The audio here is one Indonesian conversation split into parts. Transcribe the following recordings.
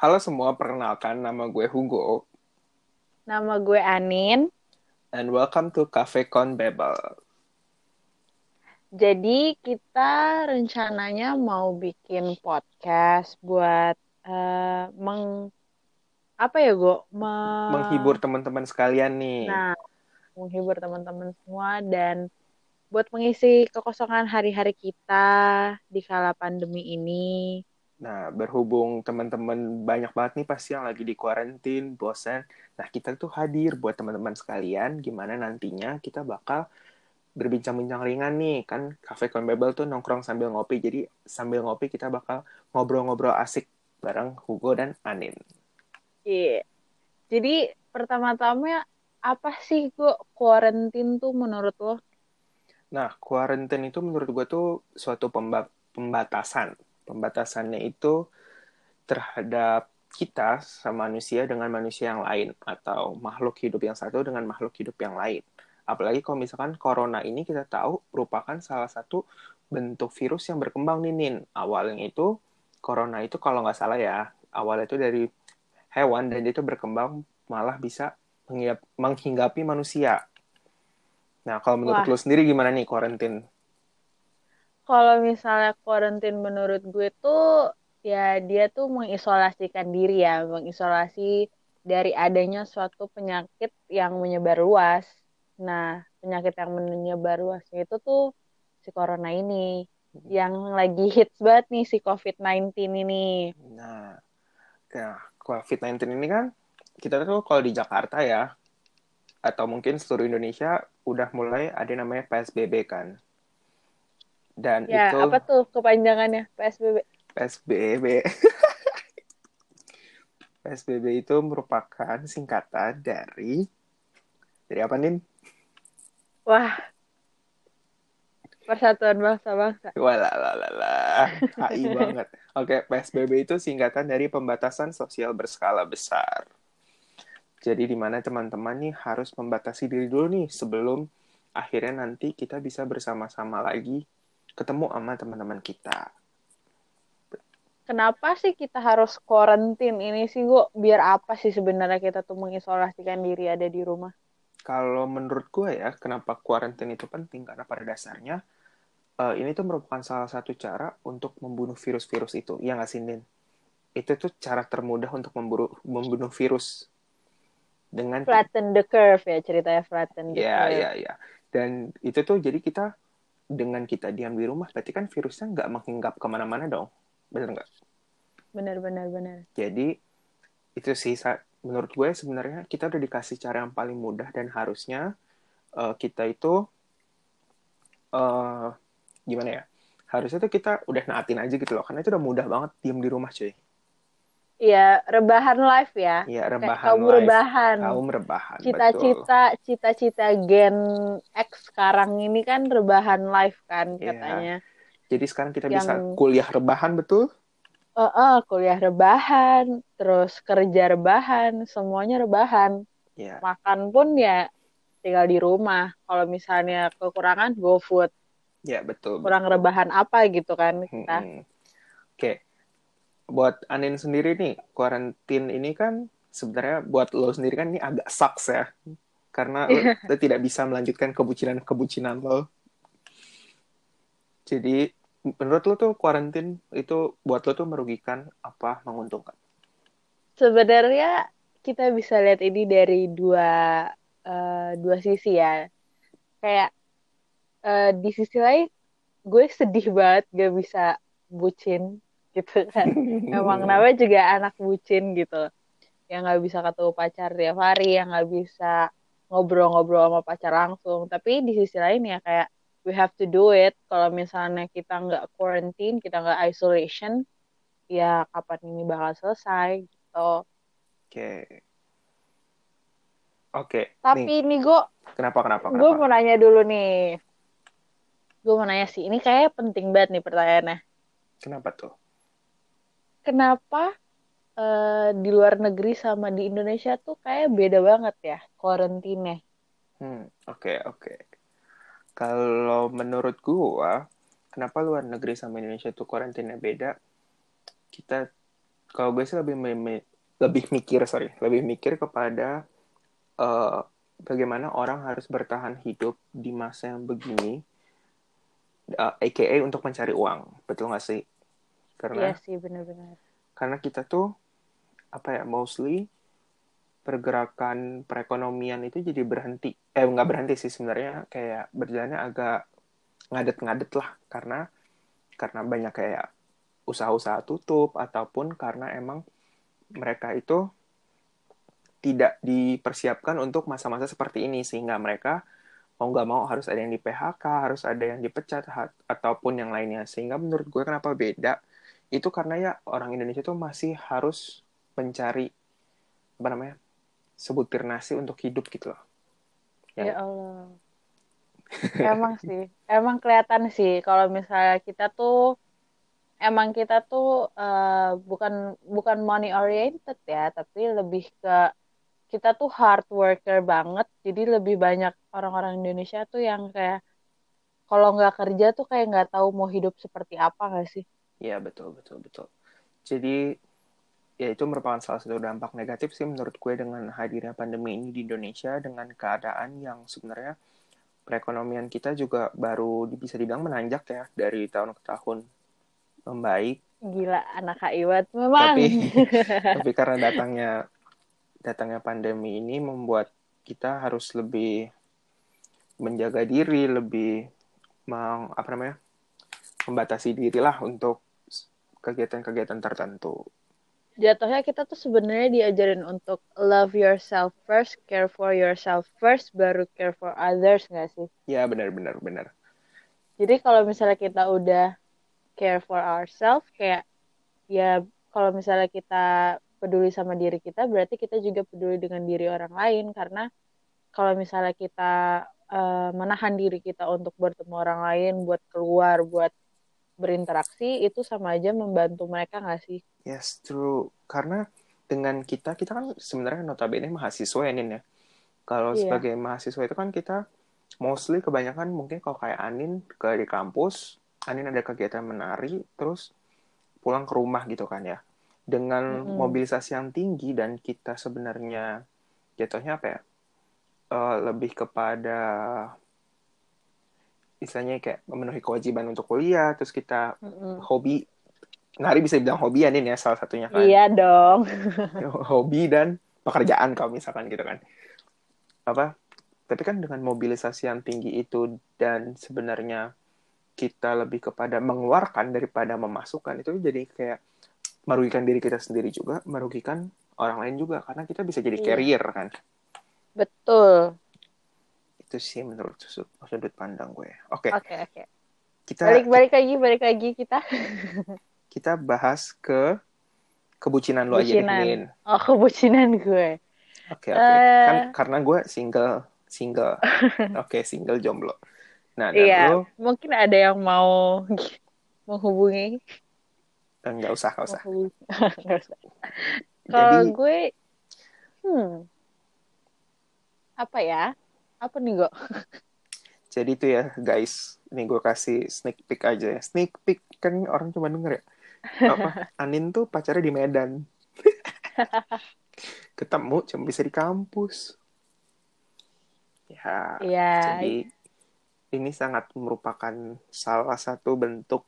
Halo semua, perkenalkan nama gue Hugo. Nama gue Anin. And welcome to Cafe Con Bebel. Jadi kita rencananya mau bikin podcast buat uh, meng apa ya gue Me... menghibur teman-teman sekalian nih. Nah, menghibur teman-teman semua dan buat mengisi kekosongan hari-hari kita di kala pandemi ini. Nah, berhubung teman-teman banyak banget nih pasti yang lagi di kuarantin, bosan. Nah, kita tuh hadir buat teman-teman sekalian gimana nantinya kita bakal berbincang-bincang ringan nih. Kan Cafe Conbebel tuh nongkrong sambil ngopi. Jadi sambil ngopi kita bakal ngobrol-ngobrol asik bareng Hugo dan Anin. Iya. Yeah. Jadi pertama-tama apa sih gue kuarantin tuh menurut lo? Nah, kuarantin itu menurut gue tuh suatu pembatasan pembatasannya itu terhadap kita sama manusia dengan manusia yang lain atau makhluk hidup yang satu dengan makhluk hidup yang lain. Apalagi kalau misalkan corona ini kita tahu merupakan salah satu bentuk virus yang berkembang nih Nin. Awalnya itu corona itu kalau nggak salah ya, awalnya itu dari hewan dan itu berkembang malah bisa menghinggapi manusia. Nah, kalau menurut Wah. lu sendiri gimana nih karantin kalau misalnya karantin menurut gue tuh ya dia tuh mengisolasikan diri ya, mengisolasi dari adanya suatu penyakit yang menyebar luas. Nah, penyakit yang menyebar luasnya itu tuh si corona ini yang lagi hits banget nih si COVID-19 ini. Nah, ya, COVID-19 ini kan kita tuh kalau di Jakarta ya atau mungkin seluruh Indonesia udah mulai ada namanya PSBB kan. Dan ya, itu apa tuh kepanjangannya PSBB? PSBB. PSBB itu merupakan singkatan dari dari apa nih? Wah. Persatuan Bangsa-Bangsa. Walalala. HI banget. Oke, PSBB itu singkatan dari pembatasan sosial berskala besar. Jadi di mana teman-teman nih harus membatasi diri dulu nih sebelum akhirnya nanti kita bisa bersama-sama lagi ketemu sama teman-teman kita. Kenapa sih kita harus karantin ini sih, gue biar apa sih sebenarnya kita tuh mengisolasikan diri ada di rumah? Kalau menurut gue ya, kenapa karantin itu penting? Karena pada dasarnya uh, ini tuh merupakan salah satu cara untuk membunuh virus-virus itu. Ya nggak sih, Nin? Itu tuh cara termudah untuk memburu, membunuh virus. Dengan flatten the curve ya ceritanya flatten the yeah, curve. Iya, iya, iya. Dan itu tuh jadi kita dengan kita diam di rumah berarti kan virusnya nggak menghinggap ke mana-mana dong. Bener nggak? Bener bener bener. Jadi itu sih menurut gue sebenarnya kita udah dikasih cara yang paling mudah dan harusnya uh, kita itu uh, gimana ya? Harusnya tuh kita udah naatin aja gitu loh karena itu udah mudah banget diam di rumah cuy Iya, rebahan live ya. Iya, rebahan kaum live. rebahan. Kaum rebahan. Cita-cita cita-cita Gen X sekarang ini kan rebahan live kan iya. katanya. Jadi sekarang kita Yang... bisa kuliah rebahan betul? Uh, uh, kuliah rebahan, terus kerja rebahan, semuanya rebahan. Yeah. Makan pun ya tinggal di rumah. Kalau misalnya kekurangan, go food. Ya, betul. Kurang betul. rebahan apa gitu kan kita. Hmm. Oke. Okay buat Anin sendiri nih, kuarantin ini kan sebenarnya buat lo sendiri kan ini agak sucks ya. Karena lo, lo tidak bisa melanjutkan kebucinan-kebucinan lo. Jadi menurut lo tuh kuarantin itu buat lo tuh merugikan apa menguntungkan? Sebenarnya kita bisa lihat ini dari dua uh, dua sisi ya. Kayak uh, di sisi lain gue sedih banget gak bisa bucin gitu kan. Emang namanya juga anak bucin gitu. Yang nggak bisa ketemu pacar tiap hari yang nggak bisa ngobrol-ngobrol sama pacar langsung. Tapi di sisi lain ya kayak we have to do it. Kalau misalnya kita nggak quarantine kita nggak isolation ya kapan ini bakal selesai gitu. Oke. Okay. oke okay. tapi nih, nih gue kenapa kenapa, kenapa? gue mau nanya dulu nih. Gue mau nanya sih ini kayak penting banget nih pertanyaannya. Kenapa tuh kenapa uh, di luar negeri sama di Indonesia tuh kayak beda banget ya karantinnya. Hmm, oke okay, oke. Okay. Kalau menurut gua, kenapa luar negeri sama Indonesia tuh karantinnya beda? Kita kalau gue sih lebih lebih mikir sorry lebih mikir kepada uh, bagaimana orang harus bertahan hidup di masa yang begini uh, eh, aka untuk mencari uang betul nggak sih karena iya sih benar-benar karena kita tuh apa ya mostly pergerakan perekonomian itu jadi berhenti. Eh nggak berhenti sih sebenarnya kayak berjalannya agak ngadet-ngadet lah. Karena karena banyak kayak usaha-usaha tutup ataupun karena emang mereka itu tidak dipersiapkan untuk masa-masa seperti ini. Sehingga mereka mau nggak mau harus ada yang di PHK, harus ada yang dipecat ataupun yang lainnya. Sehingga menurut gue kenapa beda itu karena ya orang Indonesia tuh masih harus mencari apa namanya sebutir nasi untuk hidup gitu loh. Ya, ya Allah. emang sih, emang kelihatan sih kalau misalnya kita tuh emang kita tuh uh, bukan bukan money oriented ya, tapi lebih ke kita tuh hard worker banget jadi lebih banyak orang-orang Indonesia tuh yang kayak kalau nggak kerja tuh kayak nggak tahu mau hidup seperti apa nggak sih Iya betul betul betul. Jadi ya itu merupakan salah satu dampak negatif sih menurut gue dengan hadirnya pandemi ini di Indonesia dengan keadaan yang sebenarnya perekonomian kita juga baru bisa dibilang menanjak ya dari tahun ke tahun. Membaik. Gila anak Iwat memang. Tapi tapi karena datangnya datangnya pandemi ini membuat kita harus lebih menjaga diri, lebih meng, apa namanya? membatasi diri lah untuk kegiatan-kegiatan tertentu. Jatuhnya kita tuh sebenarnya diajarin untuk love yourself first, care for yourself first, baru care for others nggak sih? Ya benar-benar benar. Jadi kalau misalnya kita udah care for ourselves, kayak ya kalau misalnya kita peduli sama diri kita berarti kita juga peduli dengan diri orang lain karena kalau misalnya kita uh, menahan diri kita untuk bertemu orang lain buat keluar buat berinteraksi itu sama aja membantu mereka nggak sih yes true karena dengan kita kita kan sebenarnya notabene mahasiswa ya Nin ya kalau yeah. sebagai mahasiswa itu kan kita mostly kebanyakan mungkin kalau kayak Anin ke di kampus Anin ada kegiatan menari terus pulang ke rumah gitu kan ya dengan hmm. mobilisasi yang tinggi dan kita sebenarnya jatuhnya apa ya uh, lebih kepada istilahnya kayak memenuhi kewajiban untuk kuliah terus kita hmm. hobi nari bisa dibilang hobi ya nih ya salah satunya kan iya dong hobi dan pekerjaan kalau misalkan gitu kan apa tapi kan dengan mobilisasi yang tinggi itu dan sebenarnya kita lebih kepada mengeluarkan daripada memasukkan itu jadi kayak merugikan diri kita sendiri juga, merugikan orang lain juga karena kita bisa jadi iya. carrier kan. Betul. Itu sih menurut sudut, sudut pandang gue. Oke. Okay. Oke, okay, oke. Okay. Kita balik balik lagi, balik lagi kita. kita bahas ke kebucinan lo aja nih. Oh, kebucinan gue. Oke, okay, oke. Okay. Uh... Kan karena gue single, single. oke, okay, single jomblo. Nah, iya, lo... mungkin ada yang mau menghubungi Enggak usah, enggak usah. Enggak usah. Kalau gue, hmm, apa ya? Apa nih, Go? Jadi itu ya, guys. Ini gue kasih sneak peek aja ya. Sneak peek, kan orang cuma denger ya. Apa? Anin tuh pacarnya di Medan. Ketemu cuma bisa di kampus. Ya, ya, jadi ini sangat merupakan salah satu bentuk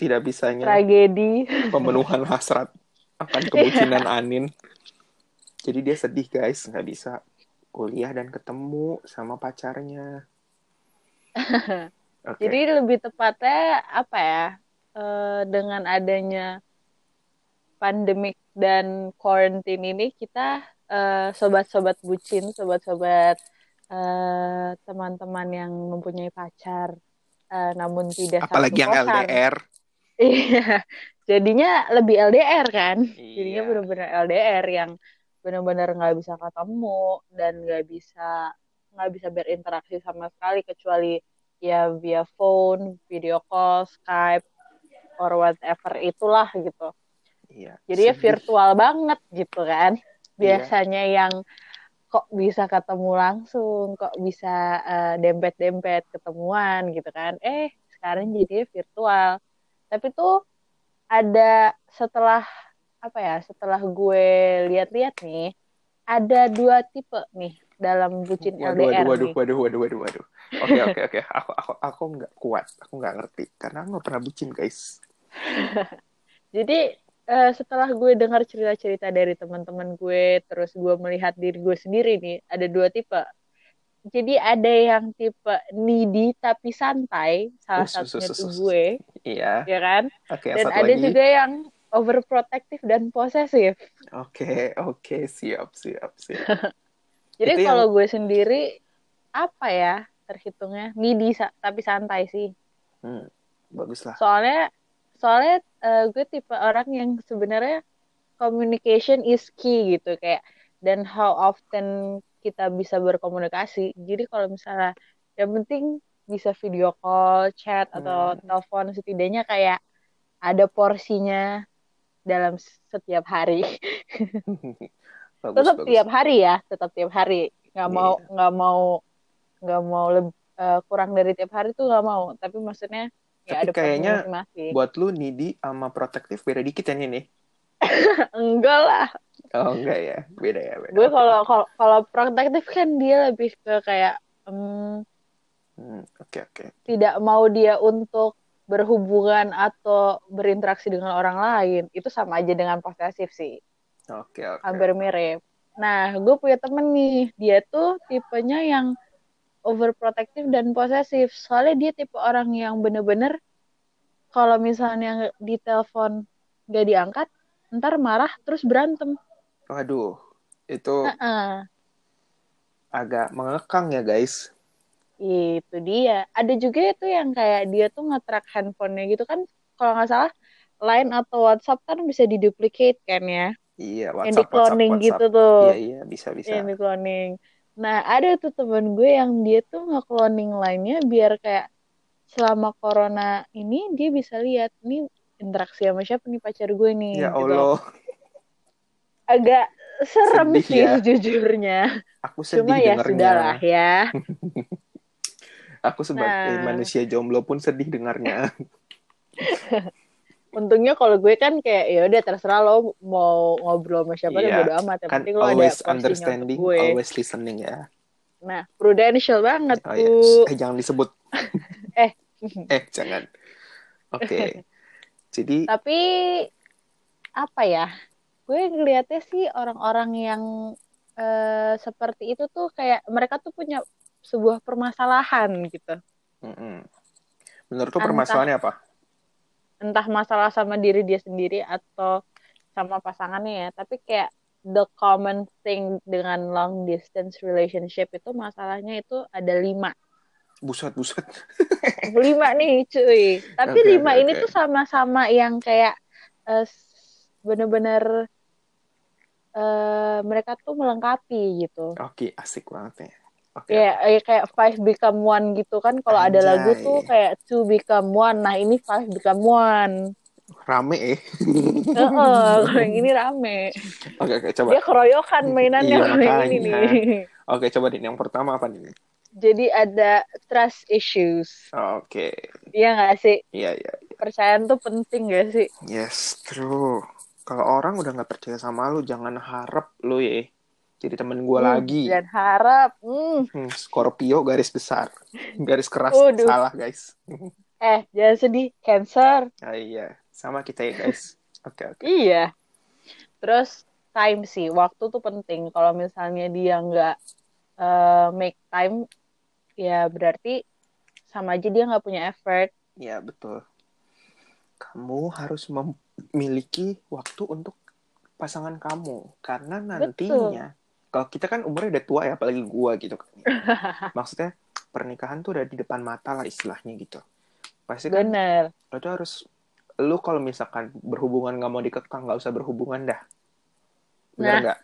tidak bisanya tragedi pemenuhan hasrat akan kebucinan Anin. Jadi dia sedih guys, nggak bisa kuliah dan ketemu sama pacarnya. okay. Jadi lebih tepatnya apa ya? Uh, dengan adanya pandemik dan quarantine ini kita uh, sobat-sobat bucin, sobat-sobat uh, teman-teman yang mempunyai pacar uh, namun tidak apalagi yang LDR Iya, jadinya lebih LDR kan. Iya. Jadinya benar-benar LDR yang benar-benar nggak bisa ketemu dan nggak bisa nggak bisa berinteraksi sama sekali kecuali ya via phone, video call, Skype, or whatever itulah gitu. Iya. Jadi ya virtual banget gitu kan. Iya. Biasanya iya. yang kok bisa ketemu langsung, kok bisa uh, dempet-dempet ketemuan gitu kan. Eh, sekarang jadinya virtual tapi tuh ada setelah apa ya setelah gue lihat-lihat nih ada dua tipe nih dalam bucin waduh, LDR waduh, nih. waduh, waduh, waduh, waduh. Oke, oke, oke. Aku, aku, aku nggak kuat. Aku nggak ngerti karena aku nggak pernah bucin, guys. Jadi eh, setelah gue dengar cerita-cerita dari teman-teman gue, terus gue melihat diri gue sendiri nih, ada dua tipe. Jadi ada yang tipe needy tapi santai, salah us, satunya tuh us. gue, Iya. ya kan? Oke, Dan satu ada lagi. juga yang overprotective dan posesif. Oke, oke, siap, siap, siap. Jadi Itu yang- kalau gue sendiri apa ya terhitungnya sa- tapi santai sih. Hmm, bagus lah. Soalnya soalnya eh, gue tipe orang yang sebenarnya communication is key gitu kayak dan how often kita bisa berkomunikasi. Jadi kalau misalnya yang penting bisa video call, chat atau Hmm. telepon setidaknya kayak ada porsinya dalam setiap hari. bagus, tetap bagus. tiap hari ya tetap tiap hari nggak mau Iya. nggak mau nggak mau leb- eh, kurang dari tiap hari tuh nggak mau tapi maksudnya ya Tapi ada kayaknya Buat lu needy sama protektif beda dikit ya nih. enggak lah Oh enggak ya, beda ya. Beda. gue kalau kalau protektif kan dia lebih ke kayak hmm, Hmm, Oke oke. tidak mau dia untuk berhubungan atau berinteraksi dengan orang lain itu sama aja dengan posesif sih Oke oke. hampir mirip. Nah, gue punya temen nih, dia tuh tipenya yang overprotective dan posesif. Soalnya dia tipe orang yang bener-bener kalau misalnya ditelepon gak diangkat, ntar marah terus berantem. Waduh, itu Heeh, agak mengekang ya guys. Itu dia. Ada juga itu yang kayak dia tuh nge-track handphonenya gitu kan, kalau nggak salah Line atau WhatsApp kan bisa diduplicate kan ya, Iya, yang WhatsApp, di cloning WhatsApp, gitu WhatsApp. tuh. Iya iya bisa bisa. yang di cloning. Nah, ada tuh temen gue yang dia tuh nge-cloning lainnya biar kayak selama corona ini dia bisa lihat nih interaksi sama siapa nih pacar gue nih Ya gitu. Allah, Agak serem Sedih sih ya. sejujurnya. aku sedih Cuma ya sudahlah ya. Aku sebagai Nah. manusia jomblo pun sedih dengarnya. Untungnya kalau gue kan kayak ya udah terserah lo mau ngobrol sama siapa Iya, yeah. bodo amat. Yang kan penting lo ada always understanding, gue. always listening ya. Nah, prudential banget Oh tuh. yes. Eh jangan disebut. Eh. eh jangan. Oke. Jadi Tapi apa ya? Gue ngelihatnya sih orang-orang yang eh, seperti itu tuh kayak mereka tuh punya sebuah permasalahan gitu. mm-mm. menurut Entah. permasalahannya apa? Entah masalah sama diri dia sendiri atau sama pasangannya ya. Tapi kayak the common thing dengan long distance relationship itu masalahnya itu ada lima. Buset buset. lima nih cuy. Tapi Oke, lima oke, ini tuh sama-sama yang kayak s- bener-bener eh, mereka tuh melengkapi gitu. Oke asik banget nih. Oke. Ya eh, kayak five become one gitu kan. Kalau ada lagu tuh kayak two become one. Nah ini five become one. Rame eh. Heeh, kalau yang ini rame. Oke oke coba. Dia keroyokan mainannya Iya, kalau yang ini nih. Oke coba nih yang pertama apa nih? Jadi ada trust issues. Oke. Iya nggak sih? Iya iya. Percayaan tuh penting gak sih? Yes true. Kalau orang udah nggak percaya sama lu, jangan harap lu ya jadi temen gue Hmm, lagi. Dan harap. Hmm. Hmm, Scorpio garis besar, garis keras Waduh. salah guys. Eh, jangan sedih. Cancer. Ah, iya, sama kita ya guys. Oke oke. Iya. Terus time sih, waktu tuh penting. Kalau misalnya dia nggak eh, make time, ya berarti sama aja dia nggak punya effort. Iya betul. Kamu harus memiliki waktu untuk pasangan kamu karena nantinya kalau kita kan umurnya udah tua ya apalagi gua gitu kan. Maksudnya pernikahan tuh udah di depan mata lah istilahnya gitu. Pasti kan Bener. lo tuh harus lu kalau misalkan berhubungan nggak mau dikekang nggak usah berhubungan dah. Bener Nah. nggak?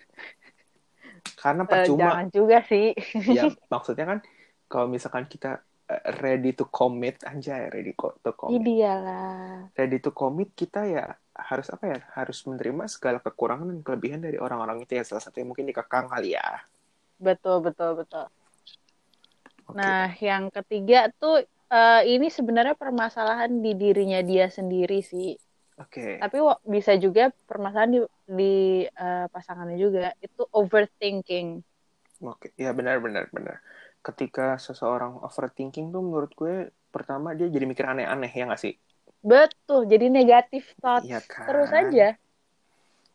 Karena Eh, percuma jangan juga sih. ya maksudnya kan kalau misalkan kita eh, ready to commit anjay ready to commit Iyalah. ready to commit kita ya harus apa ya harus menerima segala kekurangan dan kelebihan dari orang-orang itu ya salah satunya mungkin dikekang kali ya Betul, betul, betul. Oke. Nah, yang ketiga tuh eh, ini sebenarnya permasalahan di dirinya dia sendiri sih. Oke. Tapi wa- bisa juga permasalahan di, di eh, pasangannya juga itu overthinking. Oke, ya benar benar benar. Ketika seseorang overthinking tuh menurut gue pertama dia jadi mikir aneh-aneh ya nggak sih? Betul, jadi negatif thoughts Iya kan? terus aja.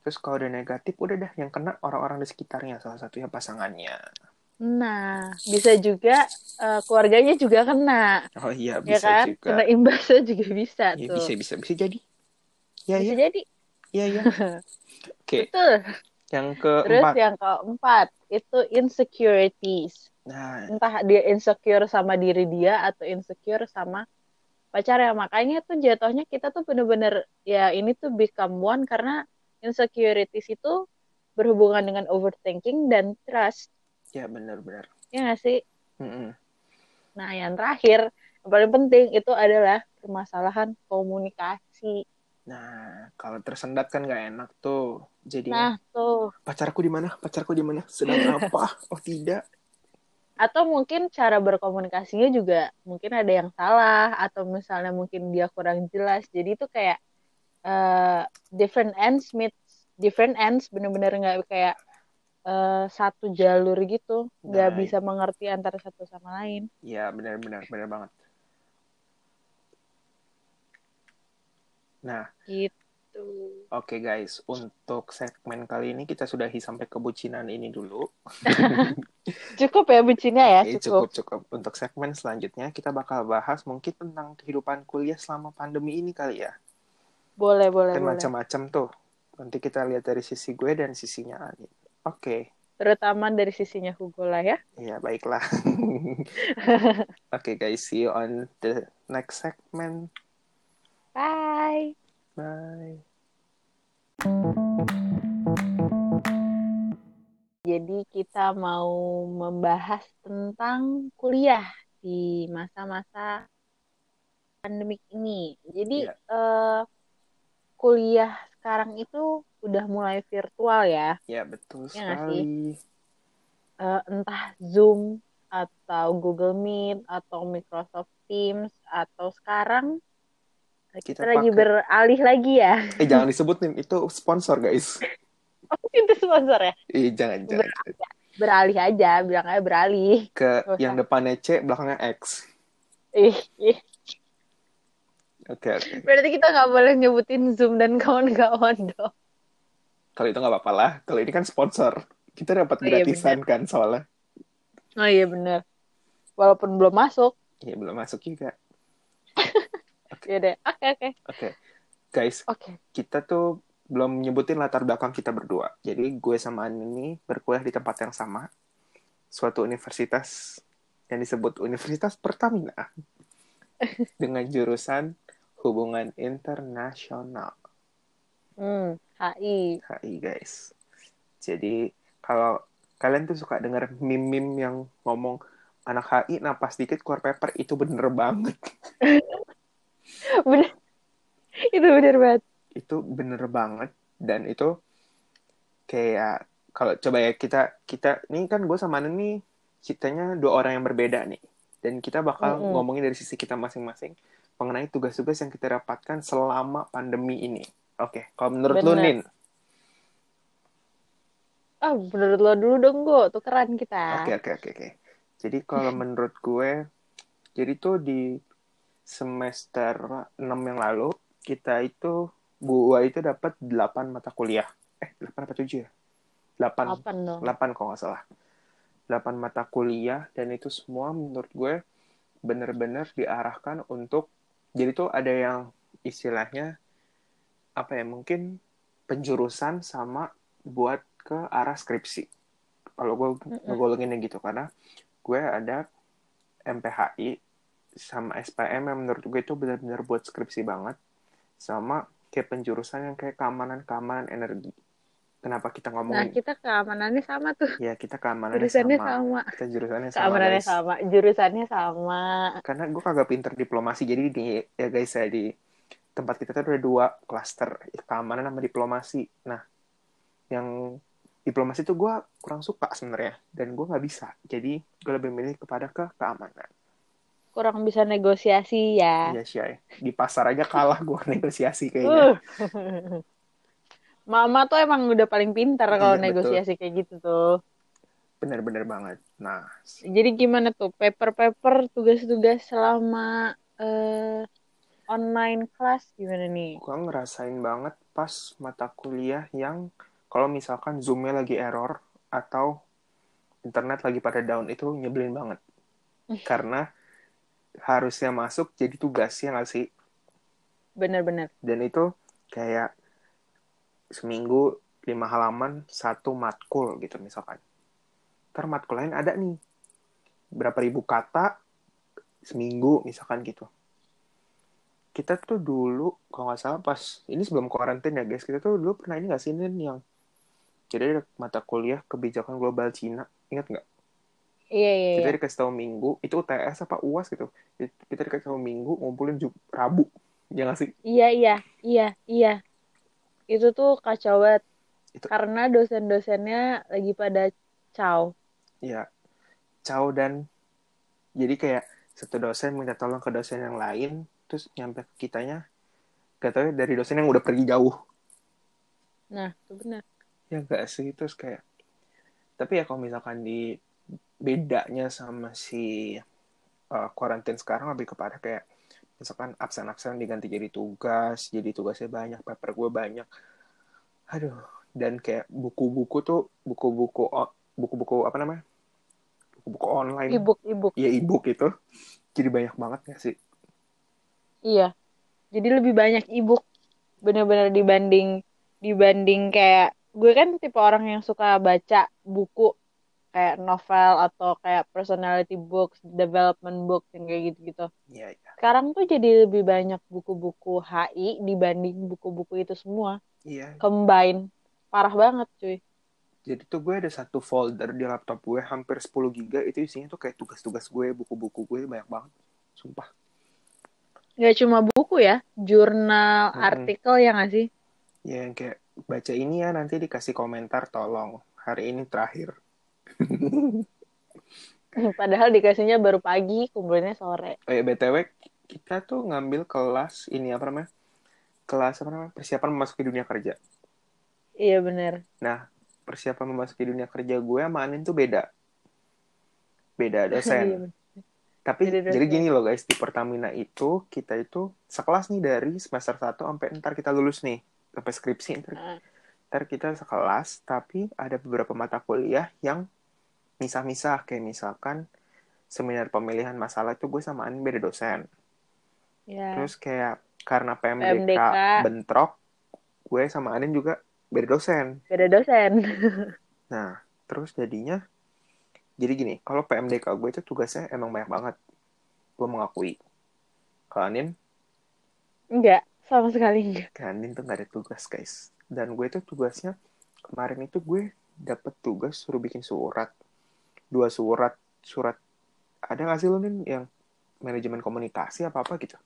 Terus kalau udah negatif udah dah yang kena orang-orang di sekitarnya salah satunya pasangannya. Nah, bisa juga eh, keluarganya juga kena, Oh iya ya bisa kan? juga. Kena imbasnya juga bisa Ya, tuh. bisa bisa bisa jadi. Ya Bisa ya jadi. ya ya. Oke, Betul. yang Terus keempat. yang keempat itu insecurities. Nah, Entah dia insecure sama diri dia atau insecure sama pacarnya. Makanya tuh jatuhnya kita tuh bener-bener ya ini tuh become one karena insecurities itu berhubungan dengan overthinking dan trust. ya benar-benar. Ya nggak sih? Mm-mm. Nah, yang terakhir, yang paling penting itu adalah permasalahan komunikasi. Nah, kalau tersendat kan nggak enak tuh. Jadinya Nah, tuh. pacarku di mana? Pacarku di mana? Sedang apa? Oh tidak. Atau mungkin cara berkomunikasinya juga mungkin ada yang salah atau misalnya mungkin dia kurang jelas. Jadi itu kayak eh, different ends meets different ends bener-bener nggak kayak eh, satu jalur gitu, nggak Nah, bisa mengerti antara satu sama lain. Ya benar-benar benar banget. Nah, Gitu. Oke guys, untuk segmen kali ini kita sudahi sampai kebucinan ini dulu. Cukup ya bucinnya ya, cukup. cukup cukup. Untuk segmen selanjutnya kita bakal bahas mungkin tentang kehidupan kuliah selama pandemi ini kali ya. Boleh, boleh, Dan macam-macam tuh. Nanti kita lihat dari sisi gue dan sisinya Ani. Oke, Terutama dari sisinya Hugo lah ya. ya baiklah. Oke guys, see you on the next segment. Bye. Bye. Jadi kita mau membahas tentang kuliah di masa-masa pandemik ini. Jadi Iya. eh, kuliah sekarang itu udah mulai virtual ya. Ya betul Ya sekali. Eh, entah Zoom atau Google Meet atau Microsoft Teams atau sekarang kita, Kita lagi beralih lagi ya. Eh jangan disebutin itu sponsor guys. Oh, itu sponsor ya. Eh jangan jangan. Beralih aja, bilang aja beralih. Ke usah. yang depannya C, belakangnya X. Ih, ih. Oke oke. Berarti kita nggak boleh nyebutin Zoom dan kawan-kawan dong. Kalau itu nggak apa-apa lah. Kalau ini kan sponsor. Kita dapat Oh, iya, gratisan kan soalnya. Oh iya bener. Walaupun belum masuk. Ya belum masuk juga. Ya deh. Oke oke. Oke. Guys, Oke. kita tuh belum nyebutin latar belakang kita berdua. Jadi gue sama Ani ini berkuliah di tempat yang sama. Suatu universitas yang disebut Universitas Pertamina. dengan jurusan hubungan internasional. Hmm, HI. HI guys. Jadi kalau kalian tuh suka denger meme-meme yang ngomong anak HI napas dikit keluar paper itu bener banget. Bener. Itu bener banget. Itu bener banget dan itu kayak kalau coba ya kita kita ini kan gue sama Nen nih ceritanya dua orang yang berbeda nih dan kita bakal Mm-mm. ngomongin dari sisi kita masing-masing mengenai tugas-tugas yang kita dapatkan selama pandemi ini. Oke, kalau menurut lu Bener. Nin, Ah, menurut lo dulu dong, Go. Tukeran kita. Oke oke oke oke. Jadi kalau menurut gue, jadi tuh di semester 6 yang lalu kita itu gua itu dapat 8 mata kuliah. Eh, 8 apa 7 ya? 8 Kapan dong? 8 kalau nggak salah. 8 mata kuliah dan itu semua menurut gue bener-bener diarahkan untuk jadi tuh ada yang istilahnya apa ya mungkin penjurusan sama buat ke arah skripsi. Kalau gue Mm-mm. ngegologinnya gitu karena gue ada MPHI sama SPM yang menurut gue itu benar-benar buat skripsi banget sama kayak penjurusan yang kayak keamanan-keamanan energi. Kenapa kita Nah, ngomongin kita keamanannya sama tuh. ya kita keamanannya Jurusannya sama. sama. Kita jurusannya sama Keamanannya guys. sama. Jurusannya sama. Karena gue kagak pinter diplomasi jadi di ya guys ya di tempat kita tuh ada dua klaster keamanan sama diplomasi. Nah, yang diplomasi tuh gue kurang suka sebenarnya dan gue nggak bisa. Jadi gue lebih milih kepada ke keamanan. Kurang bisa negosiasi ya. Iya sih, di pasar aja kalah gue negosiasi kayaknya. Uh. Mama tuh emang udah paling pintar kalau Iya, negosiasi kayak gitu tuh. Bener-bener banget. Nah, Jadi gimana tuh paper-paper tugas-tugas selama eh, online class gimana nih? gue ngerasain banget pas mata kuliah yang kalau misalkan zoomnya lagi error atau internet lagi pada down itu nyebelin banget. Karena harusnya masuk jadi tugas ya nggak sih? Bener-bener. Dan itu kayak seminggu lima halaman satu matkul gitu misalkan. Ntar matkul lain ada nih berapa ribu kata seminggu misalkan gitu. Kita tuh dulu kalau nggak salah pas ini sebelum karantina ya guys kita tuh dulu pernah ini nggak sih Nin, yang jadi ada mata kuliah kebijakan global Cina ingat nggak? Iya iya Kita iya. dikasih tahu minggu itu UTS apa UAS gitu. Kita dikasih tahu minggu ngumpulin Jum- Rabu ya nggak sih? Iya iya iya iya. Itu tuh kacau banget. Itu- Karena dosen-dosennya lagi pada caw. ya Cao dan jadi kayak satu dosen minta tolong ke dosen yang lain terus nyampe ke kitanya gak tau ya dari dosen yang udah pergi jauh Nah, itu benar. ya gak sih terus kayak tapi ya kalau misalkan di bedanya sama si uh, quarantine sekarang lebih kepada kayak misalkan absen-absen diganti jadi tugas jadi tugasnya banyak paper gue banyak. Aduh dan kayak buku-buku tuh buku-buku buku-buku apa namanya? Buku-buku online. Ebook ebook. ya ebook itu. Jadi banyak banget gak sih? Iya. Jadi lebih banyak ebook bener-bener dibanding dibanding kayak gue kan tipe orang yang suka baca buku kayak novel atau kayak personality books, development books yang kayak gitu-gitu. Iya, iya. Sekarang tuh jadi lebih banyak buku-buku HI dibanding buku-buku itu semua. Iya. Combine. Parah banget cuy. Jadi tuh gue ada satu folder di laptop gue hampir 10 giga itu isinya tuh kayak tugas-tugas gue, buku-buku gue banyak banget. Sumpah. Gak cuma buku ya, jurnal, Mm-mm. artikel ya gak sih? Ya yang kayak baca ini ya nanti dikasih komentar tolong. Hari ini terakhir. Padahal dikasihnya baru pagi, kumpulinnya sore. Oh ya BTW kita tuh ngambil kelas ini apa namanya? Kelas apa namanya? Persiapan memasuki dunia kerja. Iya bener. Nah, persiapan memasuki dunia kerja gue sama Anin tuh beda. Beda dosen. Iya. Tapi Beda dosen. jadi gini loh guys, di Pertamina itu kita itu sekelas nih dari semester 1 sampai ntar kita lulus nih, sampai skripsi ntar, Ah. ntar kita sekelas, tapi ada beberapa mata kuliah yang misah-misah kayak misalkan seminar pemilihan masalah itu gue sama Anin beda dosen. Ya. Terus kayak karena PMDK, PMDK. bentrok, gue sama Anin juga beda dosen. Beda dosen. Nah, terus jadinya jadi gini, kalau PMDK gue itu tugasnya emang banyak banget. Gue mengakui. Kalau Anin, Enggak, sama sekali enggak. Kanin tuh gak ada tugas guys dan gue tuh tugasnya kemarin itu gue dapet tugas suruh bikin surat dua surat surat ada gak sih lo nih yang manajemen komunikasi apa apa gitu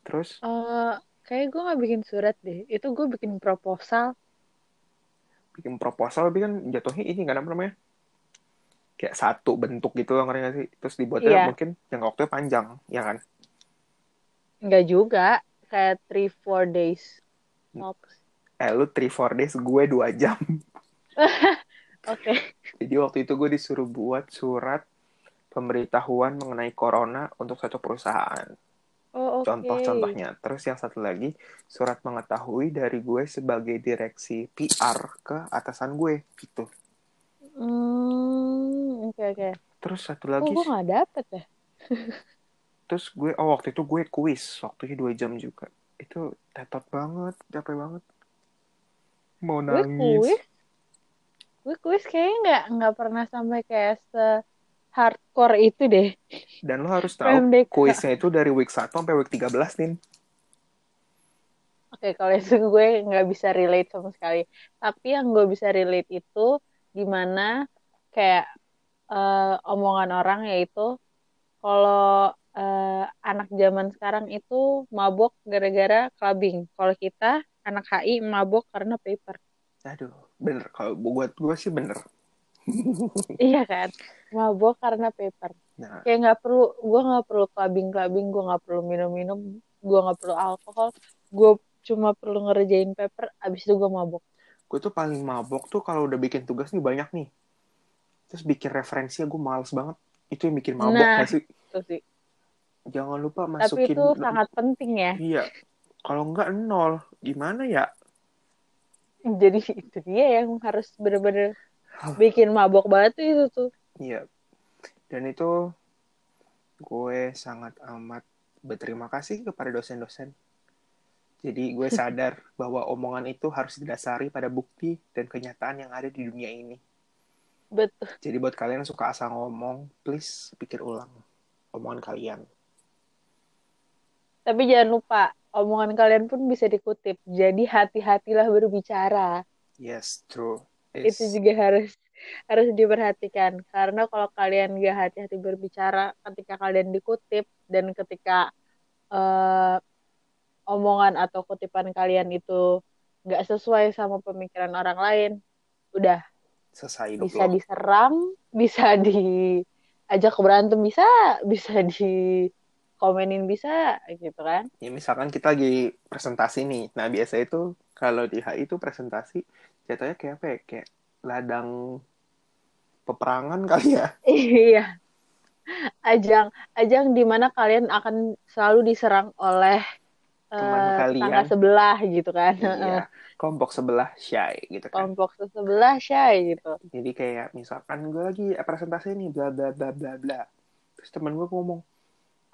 terus Eh, kayak gue nggak bikin surat deh. Itu gue bikin proposal. bikin proposal tapi kan jatuhnya ini kan apa namanya kayak satu bentuk gitu loh ngerti gak sih terus dibuatnya Iya. mungkin yang waktunya panjang ya kan Enggak juga. Kayak 3-4 days. Tops. eh lu 3-4 days gue dua jam Oke. Jadi waktu itu gue disuruh buat surat pemberitahuan mengenai corona untuk satu perusahaan. Oh, oke. Contoh-contohnya. Terus yang satu lagi, surat mengetahui dari gue sebagai direksi PR ke atasan gue. Gitu. Hmm, oke oke. Terus satu Oh, lagi, gue nggak dapet ya. terus gue, oh waktu itu gue kuis. Waktunya dua jam juga. Itu tetot banget, capek banget. Mau Gue nangis. kuis. Gue kuis kayaknya nggak nggak pernah sampai kayak se hardcore itu deh. Dan lo harus tahu, PMDK. kuisnya itu dari week 1 sampai week 13, Nin. Oke, kalau itu gue nggak bisa relate sama sekali. Tapi yang gue bisa relate itu di mana kayak eh, omongan orang yaitu kalau eh, anak zaman sekarang itu mabok gara-gara clubbing. Kalau kita anak HI mabok karena paper. Aduh, bener. Kalau buat gue sih bener. iya kan? Mabok karena paper. Nah. Kayak nggak perlu gue nggak perlu clubbing clubbing gue nggak perlu minum minum gue nggak perlu alkohol. Gue cuma perlu ngerjain paper abis itu gue mabok. Gue tuh paling mabok tuh kalau udah bikin tugas nih banyak nih. Terus bikin referensinya gue males banget. Itu yang bikin mabok Nah. gak sih? itu sih. Jangan lupa tapi masukin itu sangat penting ya. Iya. Kalau enggak nol. Gimana ya jadi itu dia yang harus bener-bener bikin mabok banget tuh itu tuh. Iya. Dan itu gue sangat amat berterima kasih kepada dosen-dosen. Jadi gue sadar bahwa omongan itu harus didasari pada bukti dan kenyataan yang ada di dunia ini. Betul. Jadi buat kalian yang suka asal ngomong please pikir ulang omongan kalian. Tapi jangan lupa omongan kalian pun bisa dikutip. Jadi hati-hatilah berbicara. Yes true. Itu Is- juga harus harus diperhatikan. Karena kalau kalian gak hati-hati berbicara ketika kalian dikutip dan ketika eh, omongan atau kutipan kalian itu nggak sesuai sama pemikiran orang lain udah. Selesai bisa lo. diserang bisa diajak berantem bisa bisa di komenin bisa gitu kan? Ya misalkan kita lagi presentasi nih. Nah biasa itu kalau di HI itu presentasi jatuhnya kayak apa ya? Kayak ladang peperangan kali ya? Iya. Ajang ajang di mana kalian akan selalu diserang oleh eh, Teman kalian. tetangga sebelah gitu kan? Iya. Kelompok sebelah shy gitu kan? Kelompok sebelah shy gitu. Jadi kayak misalkan gue lagi presentasi nih bla bla bla bla bla. Terus teman gue ngomong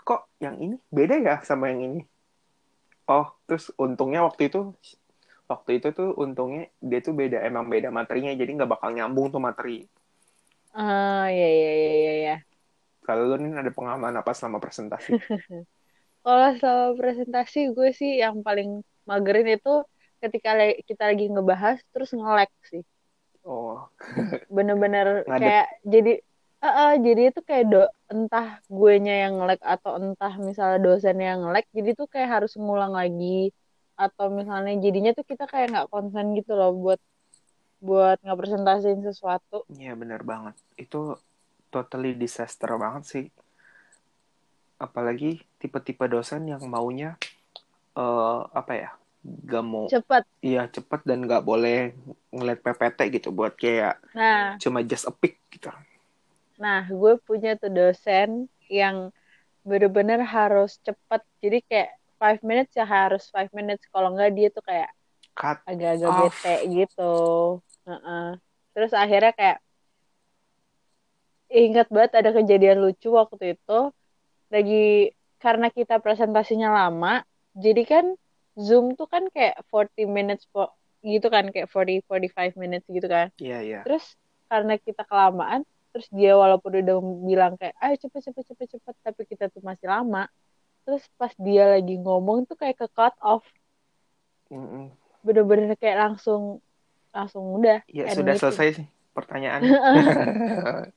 kok yang ini? Beda ya sama yang ini. Oh terus untungnya waktu itu waktu itu tuh untungnya dia tuh beda emang beda materinya jadi nggak bakal nyambung tuh materi. Ah iya iya iya iya iya. kalau lu nih ada pengalaman apa selama presentasi? Kalau selama presentasi gue sih yang paling magerin itu ketika kita lagi ngebahas terus nge-lag sih. Oh. Bener-bener kayak jadi eh, eh, jadi itu kayak do entah guenya yang nge-lag atau entah misalnya dosen yang nge-lag jadi tuh kayak harus ngulang lagi atau misalnya jadinya tuh kita kayak nggak konsen gitu loh buat buat nggak presentasiin sesuatu Iya bener banget. Itu totally disaster banget sih. Apalagi tipe-tipe dosen yang maunya eh apa ya? Gak mau cepet iya cepet dan gak boleh ngeliat PPT gitu buat kayak nah cuma just a pick gitu. Nah gue punya tuh dosen yang bener-bener harus cepet jadi kayak five minutes ya harus five minutes kalau nggak dia tuh kayak Cut. agak-agak Off. bete gitu Heeh. terus akhirnya kayak ingat banget ada kejadian lucu waktu itu lagi karena kita presentasinya lama jadi kan Zoom tuh kan kayak 40 minutes gitu kan kayak 40 45 minutes gitu kan Iya iya. terus karena kita kelamaan terus dia walaupun udah bilang kayak ayo cepet cepet cepet cepet tapi kita tuh masih lama terus pas dia lagi ngomong tuh kayak ke cut off bener-bener kayak langsung langsung udah Ya sudah selesai sih pertanyaan.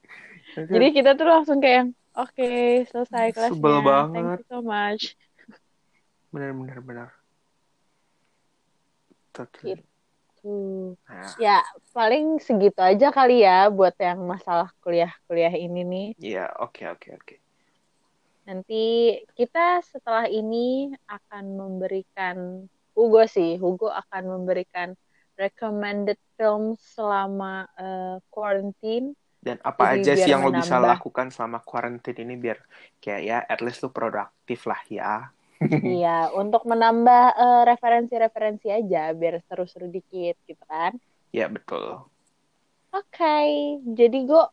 jadi kita tuh langsung kayak oke selesai kelasnya Sebel thank banget. you so much bener bener bener. Totally. Tuh Nah, ya paling segitu aja kali ya buat yang masalah kuliah-kuliah ini nih iya oke oke oke. Nanti kita setelah ini akan memberikan Hugo sih, Hugo akan memberikan recommended film selama eh, quarantine. Dan apa Jadi aja sih yang lo bisa menambah. lakukan selama quarantine ini biar kayak ya at least lo produktif lah ya. Iya, untuk menambah eh, referensi-referensi aja biar seru-seru dikit gitu kan. Ya betul. Oke, jadi gue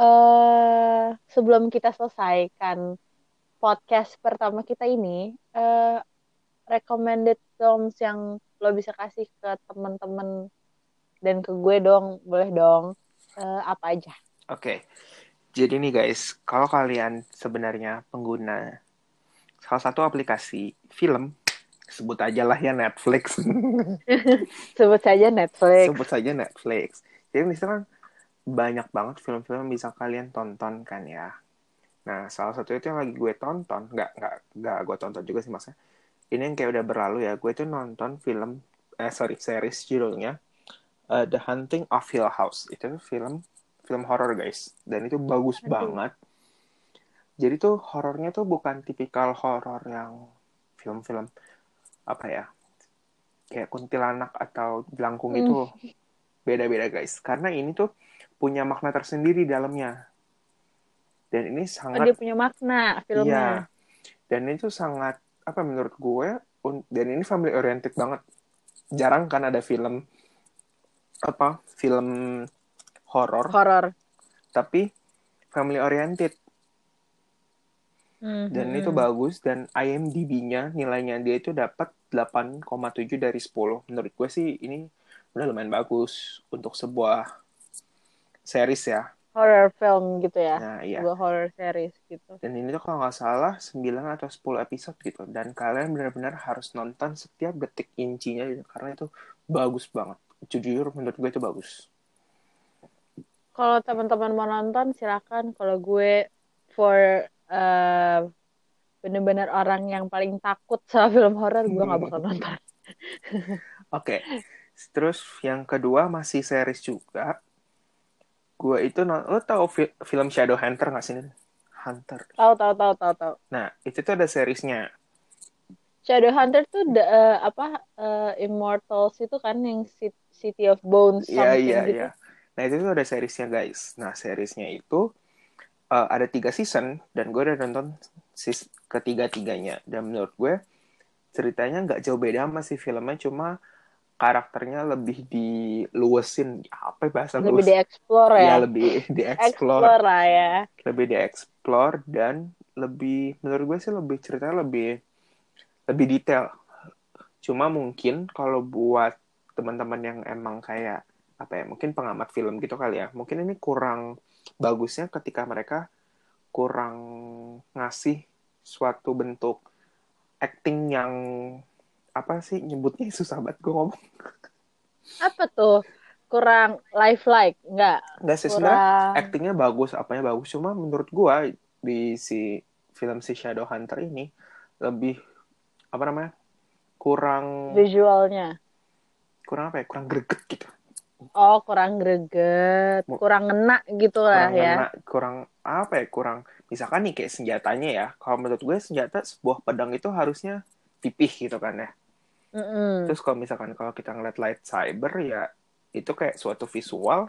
eh sebelum kita selesaikan podcast pertama kita ini, eh recommended films yang lo bisa kasih ke teman-teman dan ke gue dong, boleh dong. Eh, apa aja? Oke. Jadi nih guys, kalau kalian sebenarnya pengguna salah satu aplikasi film, sebut aja lah ya Netflix. Sebut saja Netflix. sebut saja Netflix. Jadi misalkan banyak banget film-film yang bisa kalian tonton kan ya. Nah, salah satu itu yang lagi gue tonton, nggak nggak nggak gue tonton juga sih maksudnya. Ini yang kayak udah berlalu ya. Gue tuh nonton film, eh sorry series judulnya eh, The Hunting of Hill House. Itu film film horor guys dan itu bagus Aduh. banget jadi tuh horornya tuh bukan tipikal horor yang film-film apa ya kayak kuntilanak atau jelangkung Hmm. itu beda-beda guys karena ini tuh punya makna tersendiri di dalamnya dan ini Oh, sangat dia punya makna Iya. filmnya. Dan itu sangat apa menurut gue dan ini family oriented banget. Jarang kan ada film apa film horor Horor. tapi family oriented Dan itu bagus dan IMDb-nya nilainya dia itu dapat 8,7 dari 10. Menurut gue sih ini udah lumayan bagus untuk sebuah series ya. Horror film gitu ya. Nah, iya. Sebuah horror series gitu. Dan ini tuh kalau nggak salah 9 atau 10 episode gitu. Dan kalian benar-benar harus nonton setiap detik incinya gitu. Karena itu bagus banget. Jujur menurut gue itu bagus. Kalau teman-teman mau nonton silakan. Kalau gue for eh, bener-bener orang yang paling takut sama film horor, gue nggak bakal nonton. Oke. Terus yang kedua masih series juga. Gue itu, lo tau fi- film Shadow Hunter nggak sih? Hunter. Tahu tahu tahu tahu tahu. Nah, itu tuh ada seriesnya. Shadowhunter tuh da- eh, apa eh, Immortals itu kan yang Ci- City of Bones Iya, iya, gitu. iya. Nah, itu tuh ada seriesnya, guys. Nah, seriesnya itu eh, ada tiga season, dan gue udah nonton ketiga-tiganya. Dan menurut gue, ceritanya nggak jauh beda sama si filmnya, cuma karakternya lebih diluasin. Apa ya bahasa Lebih dieksplor Ya, ya. lebih dieksplor. Lah ya. Lebih dieksplor, dan lebih, menurut gue sih lebih ceritanya lebih lebih detail. Cuma mungkin kalau buat teman-teman yang emang kayak apa ya, mungkin pengamat film gitu kali ya. Mungkin ini kurang bagusnya ketika mereka kurang ngasih suatu bentuk acting yang apa sih nyebutnya susah banget gue ngomong. Apa tuh? Kurang lifelike, enggak? Enggak sih sebenarnya Kurang actingnya bagus, apanya bagus. Cuma menurut gua di si film si Shadow Hunter ini lebih apa namanya kurang visualnya. kurang apa ya kurang greget gitu Oh, kurang greget, kurang ngena gitu lah kurang ya. ngena, kurang apa ya kurang misalkan nih kayak senjatanya ya kalau menurut gue senjata sebuah pedang itu harusnya pipih gitu kan ya Mm-mm. terus kalau misalkan kalau kita ngeliat lightsaber ya itu kayak suatu visual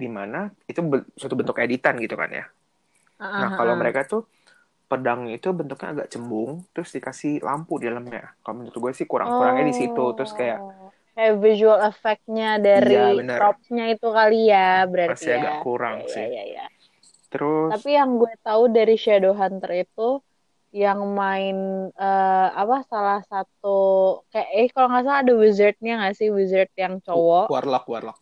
di mana itu be- suatu bentuk editan gitu kan ya Ah, Nah, ah, kalau ah. mereka tuh pedang itu bentuknya agak cembung, terus dikasih lampu di dalamnya. Kalau menurut gue sih kurang-kurangnya di situ. Terus kayak Oh. Kayak visual effect-nya dari bener. props-nya itu kali ya berarti Masih ya. agak kurang Iya, sih. iya, iya. terus Tapi yang gue tahu dari Shadowhunter itu yang main eh, apa salah satu kayak eh kalau nggak salah ada wizardnya nggak sih wizard yang cowok warlock warlock.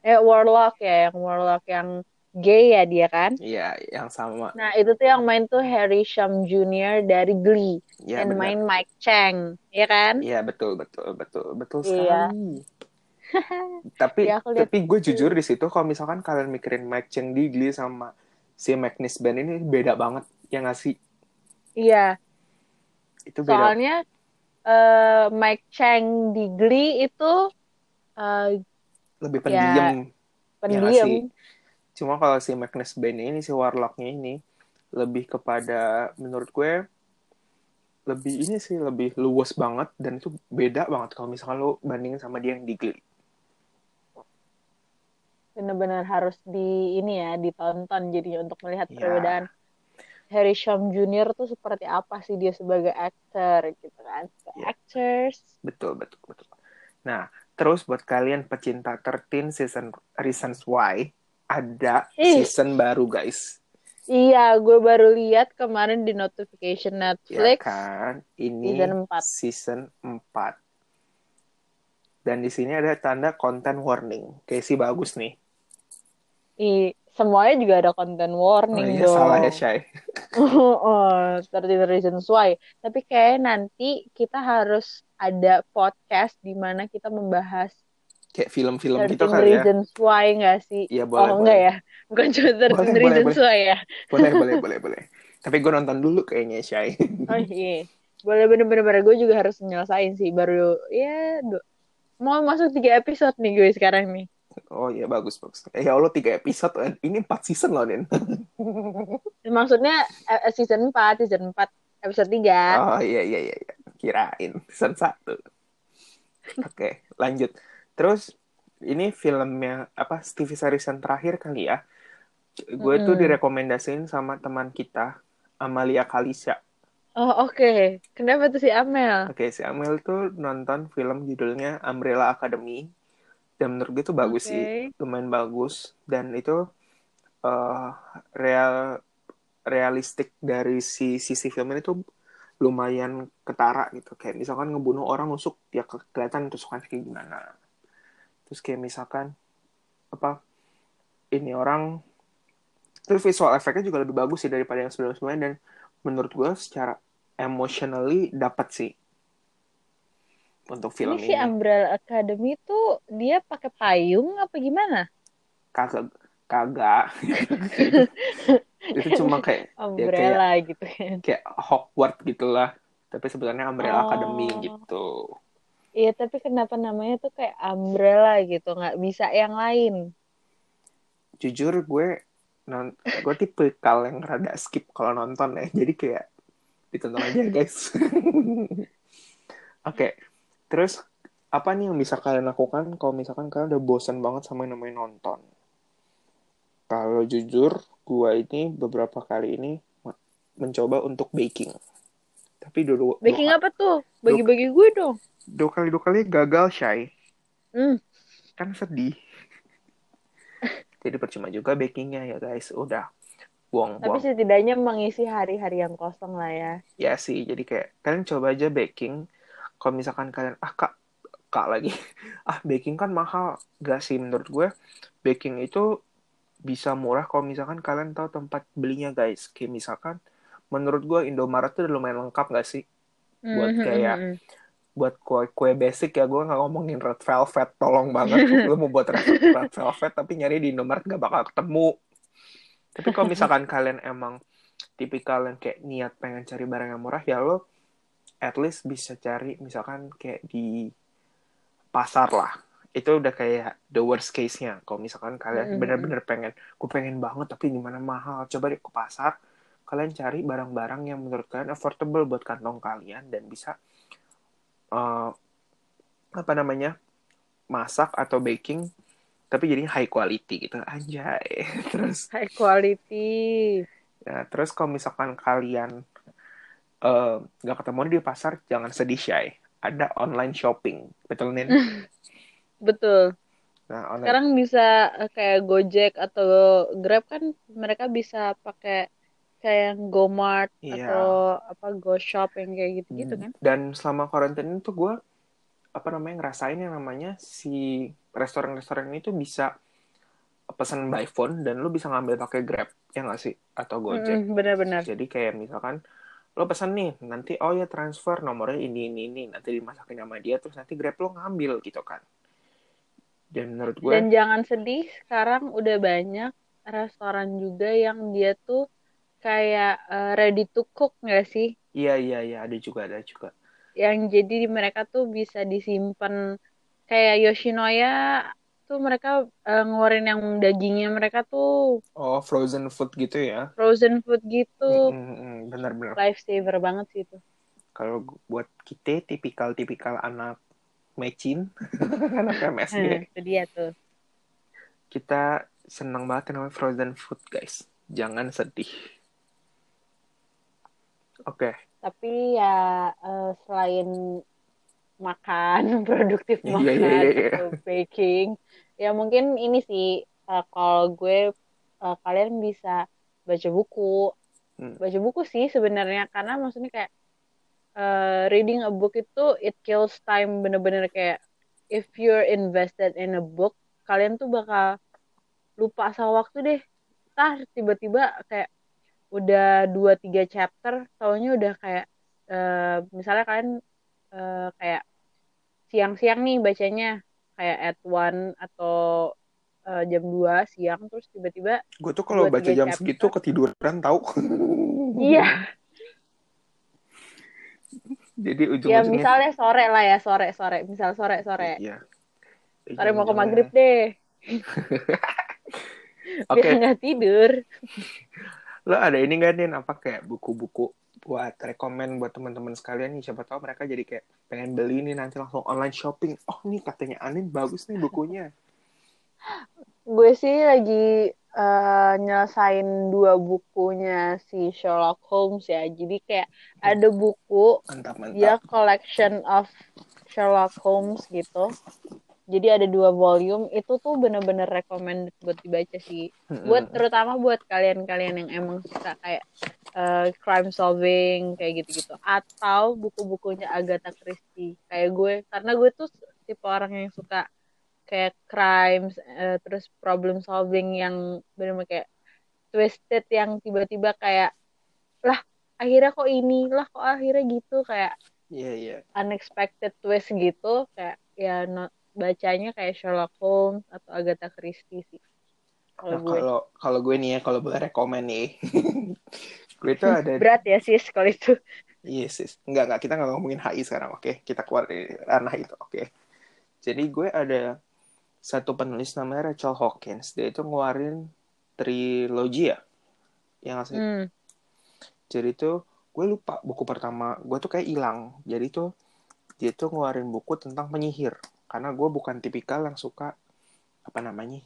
eh warlock ya yang warlock yang gay ya dia kan Iya, yang sama. nah itu tuh yang main tuh Harry Shum Jr. dari Glee Iya, dan benar. main Mike Chang ya kan Iya, betul, betul, betul, betul Iya. sekali. tapi Ya, tapi gue jujur di situ kalau misalkan kalian mikirin Mike Chang di Glee sama si Magnus Band ini beda banget ya nggak sih iya itu beda soalnya eh, Mike Chang di Glee itu eh, lebih ya, pendiam ya pendiam sih cuma kalau si Magnus Band ini si Warlocknya ini lebih kepada menurut gue lebih ini sih lebih luas banget dan itu beda banget kalau misalkan lo bandingin sama dia yang di Glee benar-benar harus di ini ya ditonton jadinya untuk melihat Ya. perbedaan Harry Shum Jr. tuh seperti apa sih dia sebagai aktor gitu kan Ya. actors betul betul betul nah terus buat kalian pecinta 13 season Reasons Why ada Ih. season baru guys. Iya gue baru lihat kemarin di notification ya Netflix kan? Ini season 4 season 4 dan di sini ada tanda content warning. Kayak sih bagus nih. Ih, semuanya juga ada content oh warning iya dong. salah ya Shay. Oh, 13 Reasons Why. Tapi kayak nanti kita harus ada podcast di mana kita membahas kayak film-film 13 gitu kali ya Reasons Why nggak sih? Iya boleh oh, boleh enggak ya? Bukan cuma 13 Boleh, boleh, Reasons boleh. Why ya? boleh boleh boleh boleh tapi gue nonton dulu kayaknya Shay Oh iya. Boleh bener-bener gue juga harus nyelesain sih. Baru ya du- mau masuk tiga episode nih gue sekarang nih. Oh iya bagus bagus. Eh ya Allah tiga episode, ini empat season loh Nin. Maksudnya eh, eh, season 4, season 4 episode 3. Oh iya iya iya, iya. kirain season satu. Oke lanjut. Terus ini filmnya apa TV series yang terakhir kali ya. Gue tuh Mm-mm. direkomendasiin sama teman kita Amalia Kalisa. Oh oke. Kenapa tuh si Amel? Oke, si Amel tuh nonton film judulnya Umbrella Academy. Dan menurut gue itu bagus Oke. sih, lumayan bagus. Dan itu eh, real realistik dari si sisi film ini tuh lumayan ketara gitu. Kayak misalkan ngebunuh orang nusuk, ya ke- kelihatan tusukannya kayak gimana. Terus kayak misalkan apa ini orang terus visual efeknya juga lebih bagus sih daripada yang sebelum-sebelumnya dan menurut gue secara emotionally dapat sih untuk film Ini si ini. Umbrella Academy tuh dia pakai payung apa gimana? kagak kagak itu cuma kayak Umbrella gitu kan. kayak Hogwarts gitulah tapi sebenarnya Umbrella Oh. Academy gitu Iya, tapi kenapa namanya tuh kayak Umbrella gitu, nggak bisa yang lain. jujur gue non gue tipe kal yang rada skip kalau nonton ya jadi kayak ditonton aja guys oke terus apa nih yang bisa kalian lakukan kalau misalkan kalian udah bosan banget sama yang namanya nonton kalau jujur gue ini beberapa kali ini mencoba untuk baking tapi dulu Baking apa tuh? Bagi-bagi gue dong. Dua kali dua kali gagal shy Hmm. kan sedih. Jadi percuma juga bakingnya ya guys. Udah. Tapi buang-buang setidaknya mengisi hari-hari yang kosong lah ya. ya sih jadi kayak kalian coba aja baking kalau misalkan kalian ah kak kak lagi. Ah baking kan mahal. Gak sih menurut gue baking itu bisa murah kalau misalkan kalian tahu tempat belinya guys. Kayak misalkan menurut gue Indomaret tuh udah lumayan lengkap gak sih? Buat Mhm, kayak mhm. Buat kue kue basic ya gue nggak ngomongin red velvet tolong banget. Lu mau buat red, red velvet tapi nyari di Indomaret gak bakal ketemu. Tapi kalau misalkan kalian emang tipikal yang kayak niat pengen cari barang yang murah ya lo at least bisa cari misalkan kayak di pasar lah. Itu udah kayak the worst case-nya. Kalau misalkan kalian Mm-mm. bener-bener pengen gue pengen banget tapi di mana mahal coba deh ke pasar. Kalian cari barang-barang yang menurut kalian affordable buat kantong kalian dan bisa eh, apa namanya masak atau baking tapi jadi high quality gitu anjay terus High quality. ya, terus kalau misalkan kalian eh, nggak ketemu di pasar jangan sedih shy ada online shopping betul nin Betul. nah online Sekarang bisa eh, kayak Gojek atau Grab kan mereka bisa pakai kayak yang GoMart Iya. atau apa GoShop yang kayak gitu-gitu kan. dan selama karantina itu gue apa namanya ngerasain yang namanya si restoran-restoran itu bisa pesan by phone dan lu bisa ngambil pakai Grab ya nggak sih atau Gojek Mm-mm, Benar-benar. Jadi kayak misalkan lo pesan nih, nanti oh ya transfer nomornya ini ini ini, nanti dimasakin sama dia terus nanti Grab lo ngambil gitu kan. Dan menurut gue Dan jangan sedih, sekarang udah banyak restoran juga yang dia tuh kayak eh, ready to cook nggak sih? iya iya iya ada juga ada juga. Yang jadi di mereka tuh bisa disimpan kayak Yoshinoya tuh mereka eh, ngeluarin yang dagingnya mereka tuh Oh frozen food gitu ya. frozen food gitu. Mm-mm, Bener-bener. Lifesaver banget sih itu. Kalau buat kita tipikal-tipikal anak mecin, anak Hmm, MSG, itu dia tuh. kita senang banget namanya frozen food guys. Jangan sedih. Oke, Tapi ya eh, selain makan, produktif Iya, makan iya, iya. atau baking, ya mungkin ini sih eh, kalau gue eh, kalian bisa baca buku, Hmm. baca buku sih sebenarnya karena maksudnya kayak eh, reading a book itu it kills time bener-bener kayak if you're invested in a book, kalian tuh bakal lupa sama waktu deh. Tah tiba-tiba kayak udah dua tiga chapter taunya udah kayak eh, misalnya kalian eh, kayak siang-siang nih bacanya kayak at one atau eh, jam 2 siang terus tiba-tiba gue tuh kalau Dua, baca jam chapter. segitu ketiduran tahu. iya Jadi ya ujung-ujungnya misalnya sore lah ya sore sore misal sore sore Iya. sore mau ke maghrib deh Oke, biar nggak tidur. lo ada ini gak nih apa kayak buku-buku buat rekomend buat teman-teman sekalian nih siapa tahu mereka jadi kayak pengen beli nih nanti langsung online shopping. Oh, nih katanya Anin bagus nih bukunya. Gue sih lagi eh, nyelesain dua bukunya si Sherlock Holmes ya. Jadi kayak ada buku Mantap, mantap. collection of Sherlock Holmes gitu. Jadi ada dua volume itu tuh bener-bener recommended buat dibaca sih. Buat terutama buat kalian-kalian yang emang suka kayak eh, crime solving kayak gitu-gitu atau buku-bukunya Agatha Christie kayak gue karena gue tuh tipe orang yang suka kayak crimes eh, terus problem solving yang bener-bener kayak twisted yang tiba-tiba kayak lah akhirnya kok ini lah kok akhirnya gitu kayak Iya, iya. unexpected twist gitu kayak ya no- bacanya kayak Sherlock Holmes atau Agatha Christie sih kalau Nah, gue kalau kalau gue nih ya, kalau boleh rekomend nih. gue tuh ada berat ya sis kalau itu Iya sis, enggak enggak kita nggak ngomongin HI sekarang, oke? Kita keluar dari ranah itu, oke? Jadi gue ada satu penulis namanya Rachel Hawkins, dia itu ngeluarin trilogi ya, yang asli. hmm. Jadi tuh gue lupa buku pertama, gue tuh kayak hilang. Jadi tuh dia tuh ngeluarin buku tentang penyihir, karena gue bukan tipikal yang suka apa namanya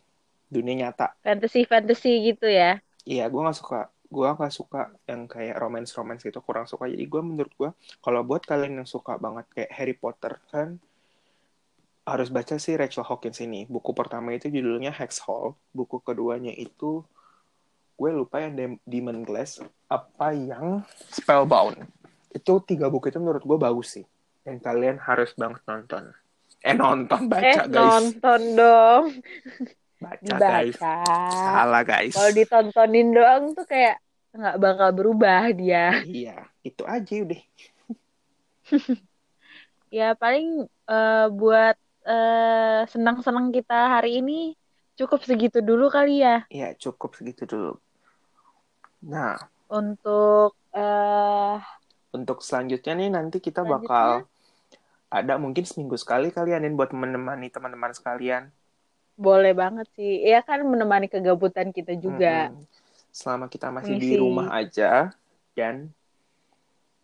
dunia nyata. fantasy fantasy gitu ya Iya, gue nggak suka. Gue nggak suka yang kayak romance-romance gitu, kurang suka. Jadi gue menurut gue, kalau buat kalian yang suka banget kayak Harry Potter kan, harus baca sih Rachel Hawkins ini. Buku pertama itu judulnya Hex Hall. Buku keduanya itu gue lupa yang Dem- Demon Glass, apa yang Spellbound. Itu tiga buku itu menurut gue bagus sih. Dan kalian harus banget nonton. Eh nonton, baca eh guys. nonton dong Baca guys. dibaca Salah guys. kalau ditontonin doang tuh kayak nggak bakal berubah dia Iya, itu aja udah. ya paling eh, buat eh, senang-senang kita hari ini cukup segitu dulu kali ya Ya, cukup segitu dulu. Nah, untuk eh untuk selanjutnya nih nanti kita Selanjutnya? bakal ada mungkin seminggu sekali kalianin buat menemani teman-teman sekalian. boleh banget sih ya kan menemani kegabutan kita juga Mm-mm. Selama kita masih di Mengisi. rumah aja dan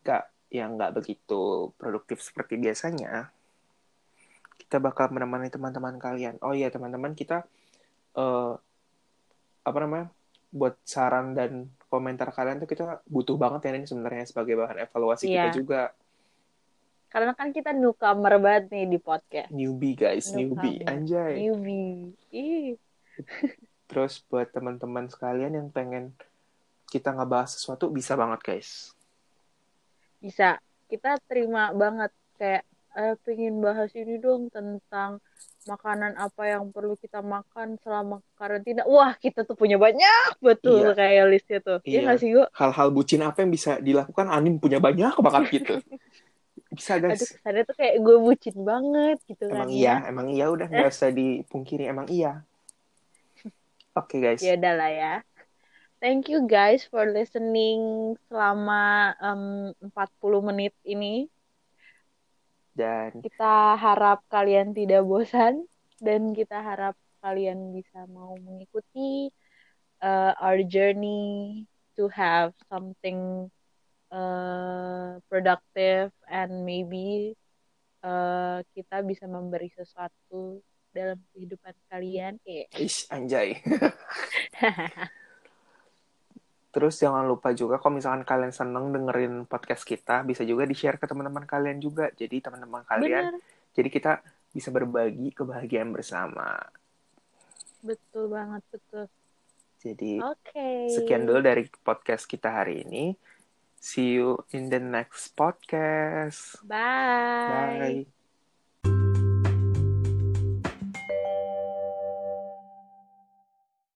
nggak yang nggak begitu produktif seperti biasanya, kita bakal menemani teman-teman kalian. Oh iya teman-teman kita eh apa namanya buat saran dan komentar kalian tuh kita butuh banget ya ini sebenarnya sebagai bahan evaluasi kita Iya. juga. Karena kan kita newcomer banget nih di podcast Newbie guys, No newbie, anjay. newbie Ih. Terus buat teman-teman sekalian yang pengen kita ngebahas sesuatu bisa banget guys. bisa kita terima banget kayak eh, pengen bahas ini dong tentang makanan apa yang perlu kita makan selama karantina wah kita tuh punya banyak betul Iya. kayak listnya tuh Iya Iya. sih Hal-hal bucin apa yang bisa dilakukan Anin punya banyak banget gitu. Bisa aduh guys. kesannya tuh kayak gue bucin banget gitu kan Emang ya iya, emang iya udah nggak usah dipungkiri emang iya. Oke guys. ya udah lah ya thank you guys for listening selama em, 40 menit ini Dan kita harap kalian tidak bosan dan kita harap kalian bisa mau mengikuti uh, our journey to have something uh, productive and maybe uh, kita bisa memberi sesuatu dalam kehidupan kalian kayak ish, anjay. Terus jangan lupa juga kalau misalkan kalian seneng dengerin podcast kita, bisa juga di-share ke teman-teman kalian juga. Jadi teman-teman kalian, bener jadi kita bisa berbagi kebahagiaan bersama. betul banget betul Jadi oke sekian dulu dari podcast kita hari ini. See you in the next podcast. bye Bye.